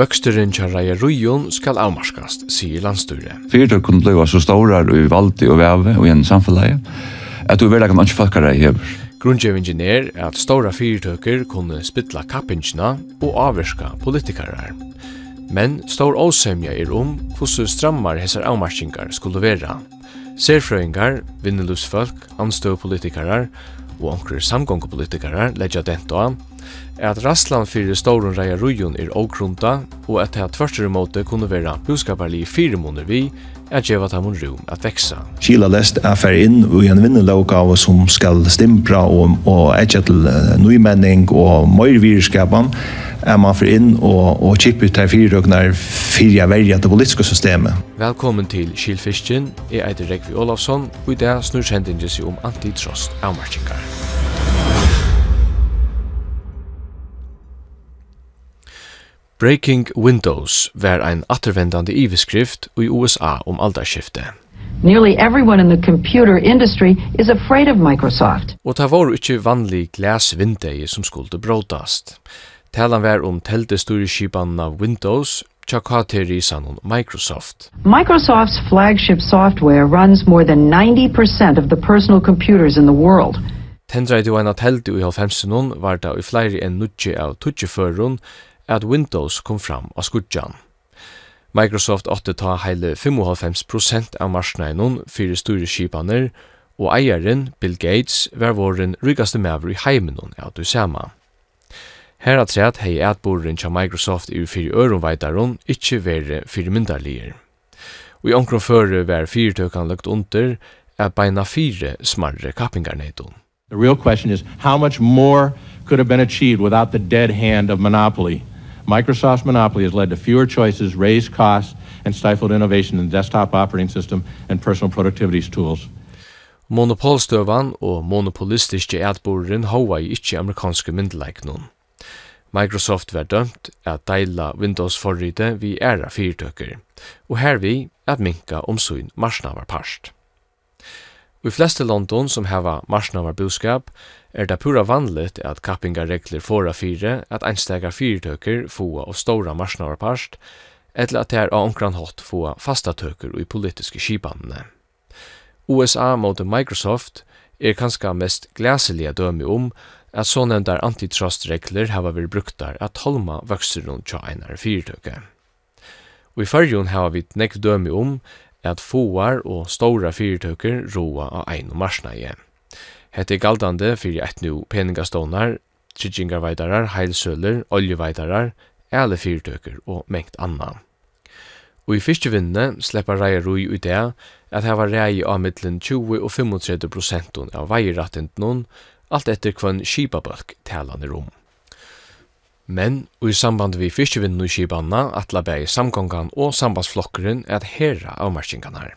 Vøksteren til Raja Rujon skal avmarskast, sier landstyret. Fyrtøy kunne blive så stårar og valdi og veve og gjennom samfunnet, at du vil ikke mange folkare hever. Grunnkjøvingen er at stora fyrtøker kunne spytla kappingsna og avvirska politikarar. Men stor åsemja er om hvordan strammar hessar avmarskingar skulle vera. Serfrøyngar, vinnelusfolk, anstøvpolitikarar og onkre samgångpolitikarar leggja dento er at rasslan fyrir stauren reia rujon er ågrunda, og at det her tvørstere måte kunne være buskaparlige firemåner vi, at geva tamun rum at veksa. Kila lest er fer inn i en vinnelavgave som skal stimpra og, og etja til nymenning og møyrvirskapen, er man fer inn og, og kippe ut her fyrrøknar fyrja verja til politiske systemet. Velkommen til Kylfisken, jeg er Rekvi Olafsson, og i dag snur kjendingen seg om antitrost avmarkingar. Breaking Windows var ein attervendande iveskrift i USA om aldarskiftet. Nearly everyone in the computer industry is afraid of Microsoft. Og ta var ikkje vanlig glasvindei som skulle bråtast. Talan var om teltestyreskipan av Windows, Chakateri sanon Microsoft. Microsoft's flagship software runs more than 90% of the personal computers in the world. Tendra du ein at heldu i halvfemsen var da i flere enn nutje av tutjeførun, at Windows kom fram av skudjan. Microsoft åtte ta heile 95% av marsneinon fyrir store skipaner, og eieren, Bill Gates, var våren rikaste maver i heimenon av du sama. Her at sett hei atboren tja Microsoft i fyrir øronveitaron ikkje vere fyrir myndarlier. Og i omkron føre var fyrtøkan lagt under at beina fire smarre kappingarneiton. The real question is how much more could have been achieved without the dead hand of monopoly – Microsoft's monopoly has led to fewer choices, raised costs, and stifled innovation in the desktop operating system and personal productivity tools. Monopolstøvan og monopolistiske ætboren hova i ikkje amerikanske myndeleiknum. Microsoft var dømt at deila Windows-forrite vi æra fyrtøkker, og hervi at minka om sin marsnavarparst. I fleste London som hava marsnavar buskap er det pura vanligt at kappingar regler fåra fire at einstegar fyrtøker fåa og stora marsnavarparst eller at det er av omkran hatt fåa fasta tøker i politiske kipanene. USA mot Microsoft er kanska mest glæselige dømi om at så nevndar antitrustregler hava vært bruktar at holma vøkser noen tja einar fyrtøke. Og i fyrjun hava vi nekv dømi om at foar og stora fyrtøkker roa av ein og marsnaje. Hette er galdande fyrir eit nu peningastónar, tryggingarveitarar, heilsøler, oljeveitarar, alle fyrtøkker og mengt anna. Og i fyrstjevinnene sleppar reier roi ut det at hava rei av middelen 20 og 35 prosenten av veirattenten, alt etter kvann skipabølk talan i rom. Men, og i samband vi fyrstjevinnen i Kibanna, atla bæg samgångan og sambandsflokkeren at herra avmarskingan her.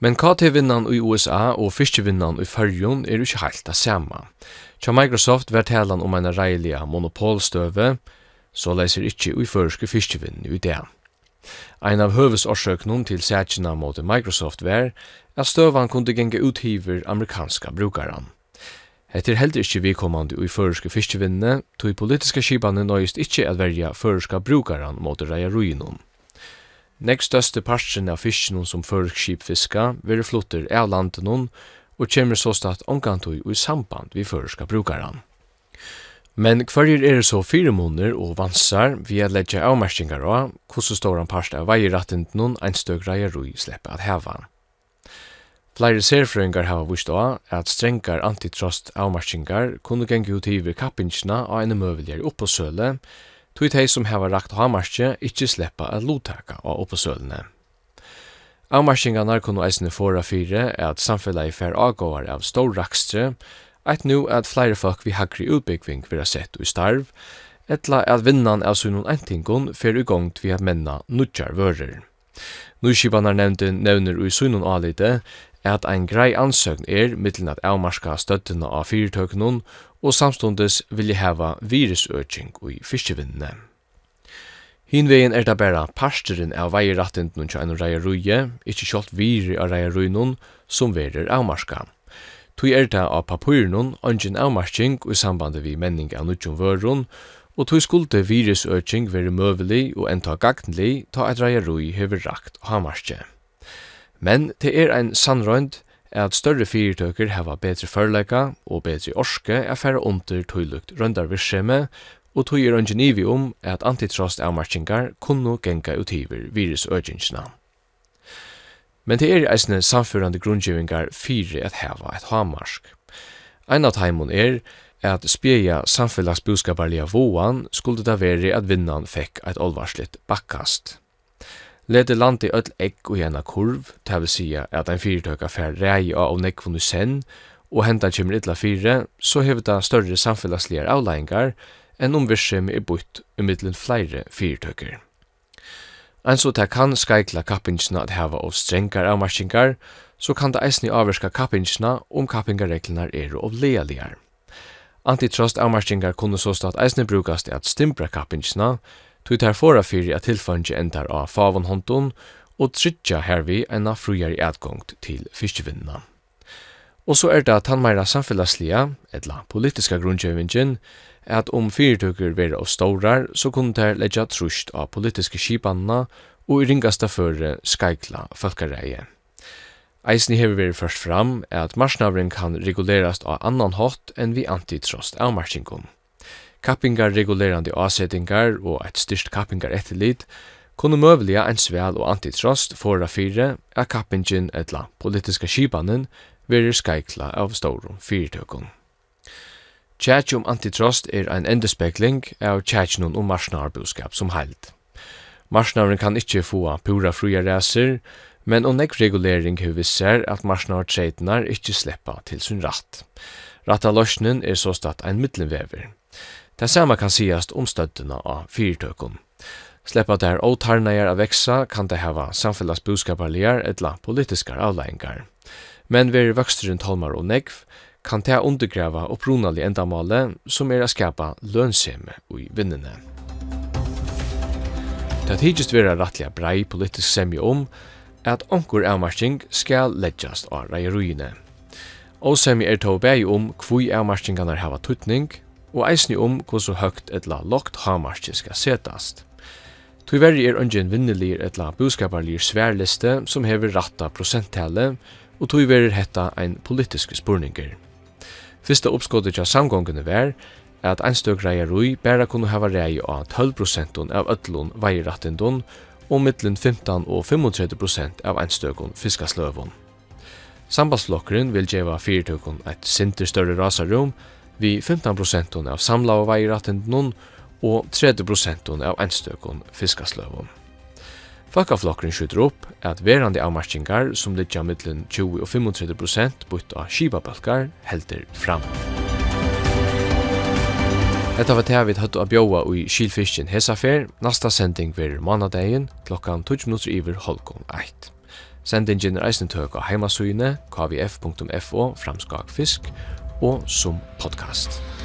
Men KT-vinnan i USA og fyrstjevinnan i Førjon er ikkje heilt det samme. Tja Microsoft var talan om en reilige monopolstøve, så leiser ikkje i førske fyrstjevinn i det. Ein av høvesårsøknum til sætjena mot Microsoft var at støvan kunde genge uthiver amerikanska brukaran. Hetta er heldur ikki vikomandi í føroyska fiskevinne, tøy politiska skipane nøyst ikki at verja føroyska brukaran mot reiar ruinum. Next største parten av fisken som føroysk skip fiska verður fluttur av landenon og kemur så stat onkantøy í samband við føroyska brukaran. Men hverjir er så fire måneder og vansar vi at leggja avmerskingar av hvordan står han parst av veierattent noen en støk reier rui slipper at heva. Flere serfrøyngar hava vist av at strengar antitrust avmarskingar kunne gengi ut hiver kappingsina av en møveligere oppåsøle, tog teg som hava rakt avmarskje ikkje sleppa at lotaka av oppåsølene. Avmarskingarna kunne eisne fora fire at samfellet i fær avgåvar av stor rakstre, eit nu at flere folk vi hagri utbyggving vera sett og starv, etla at vinnan av sunnun entingon fer ugongt vi at menna nudjar vører. Nuskipanar nevnte nevner ui sunnun alite at ein grei ansøgn er mittlen at avmarska støttene av fyrtøknun og samstundes vilje heva virusøkning i fiskevinnene. Hinvegin er det bare parsteren av veierattinden til en reia ruje, ikkje kjolt viri av reia ruinun, som verer avmarska. Tui er det av papyrnun, ongin avmarsking i samband vi menning av nudjum vørun, og tui skulde virusøking være møvelig og enta gagnlig ta et reia rui hever rakt og hamarskje. Men det er ein sannrøynd at større fyrtøker hava betri førleika og betri orske er færre under tøylukt røndarvirskjeme, og tøy er ungenivi om at antitrust avmarkingar kunnu genga utiver virusøgjingsna. Men det er eisne samførande grunngjevingar fyrir at hava et hamarsk. Ein av teimun er at spjeja samfellagsbuskaparliga voan skulle det veri at vinnan fekk eit olvarslitt bakkast leti landi öll egg og ena kurv, det vil sija at ein fyrirtøka fær rei av og nekvun i sen, og hendan kjemur illa fire, så hever det større samfellagsligar avleggingar enn om virsim er butt umidlin flere fyrirtøkker. Ein så det kan skaikla kappingsna at heva av strengar avmarskingar, så kan det eisni avverska kappingsna om kappingarreglunar er av lealigar. Antitrust avmarskingar kunne så stått eisni brukast i at stimpra kappingsna, tog tar fora fyrir at tilfangi endar av favon håndun og tryggja hervi enna frujari adgångt til fiskevinnina. Og så er det tannmeira samfellagslia, etla politiska grundgjevingen, at om fyrtøkker vera og staurar, så kunne det leggja trusht av politiske skipanna og i ringasta føre skaikla folkareie. Eisen hever verið først fram at marsnavren kan regulerast av annan hot enn vi antitrost avmarsingum. Kappingar regulerande avsettingar og eit styrst kappingar etterlid kunne møvelige en svel og antitrost fora fire at kappingen etla politiska skipanen verir skaikla av storum fyrtøkken. Tjætj om antitrost er ein endespekling av tjætjnun om marsnarbudskap som heilt. Marsnaren kan ikkje få pura fruja reser, men om nek regulering hu ser at marsnartreitnar ikkje sleppa til sin ratt. Ratta løsnen er så statt ein middelvever. Det samme kan sigast om støttena av fyrtøkken. Sleppa der åtarnajar av veksa kan det hava samfellas buskaparligar etla politiskar avleingar. Men veri vøksteren tolmar og negv kan det undergrava opprunalig endamale som er a skapa lønseme i vinnene. Det hittist vera rattliga brei politisk semje om at onkur avmarsking skal leggjast av reiruine. Og semje er tog bei om kvui avmarskingarna hava tutning, og eisni om hvordan høgt etla lokt hamarskje skal setast. Tyverri er ungen vinnelir etla buskaparlir sværliste som hever ratta prosenttale, og tyverri hetta ein politiske spurninger. Fyrsta oppskottet til samgångene var at einstøk reier rui bæra kunne hava rei av 12% av ötlun veirattindun og mittlen 15 og 35% av einstøkun fiskasløvun. Sambandsflokkeren vil djeva fyrtøkun eit sinter større rasarum, vi 15% av samla og veirattendun og 30% av enstøkun fiskasløvun. Fakkaflokkeren skjuter opp at verande avmarskingar som ligger mittlen 20 og 35% bytt av skibabølkar helder fram. Etta var det vi hatt å bjóa i Kylfisken Hesafer. Nasta sending ver mannadegin klokkan 12 minutter iver holkon 1. Sendingen er eisen tøk av heimasugene kvf.fo framskak fisk og som podcast.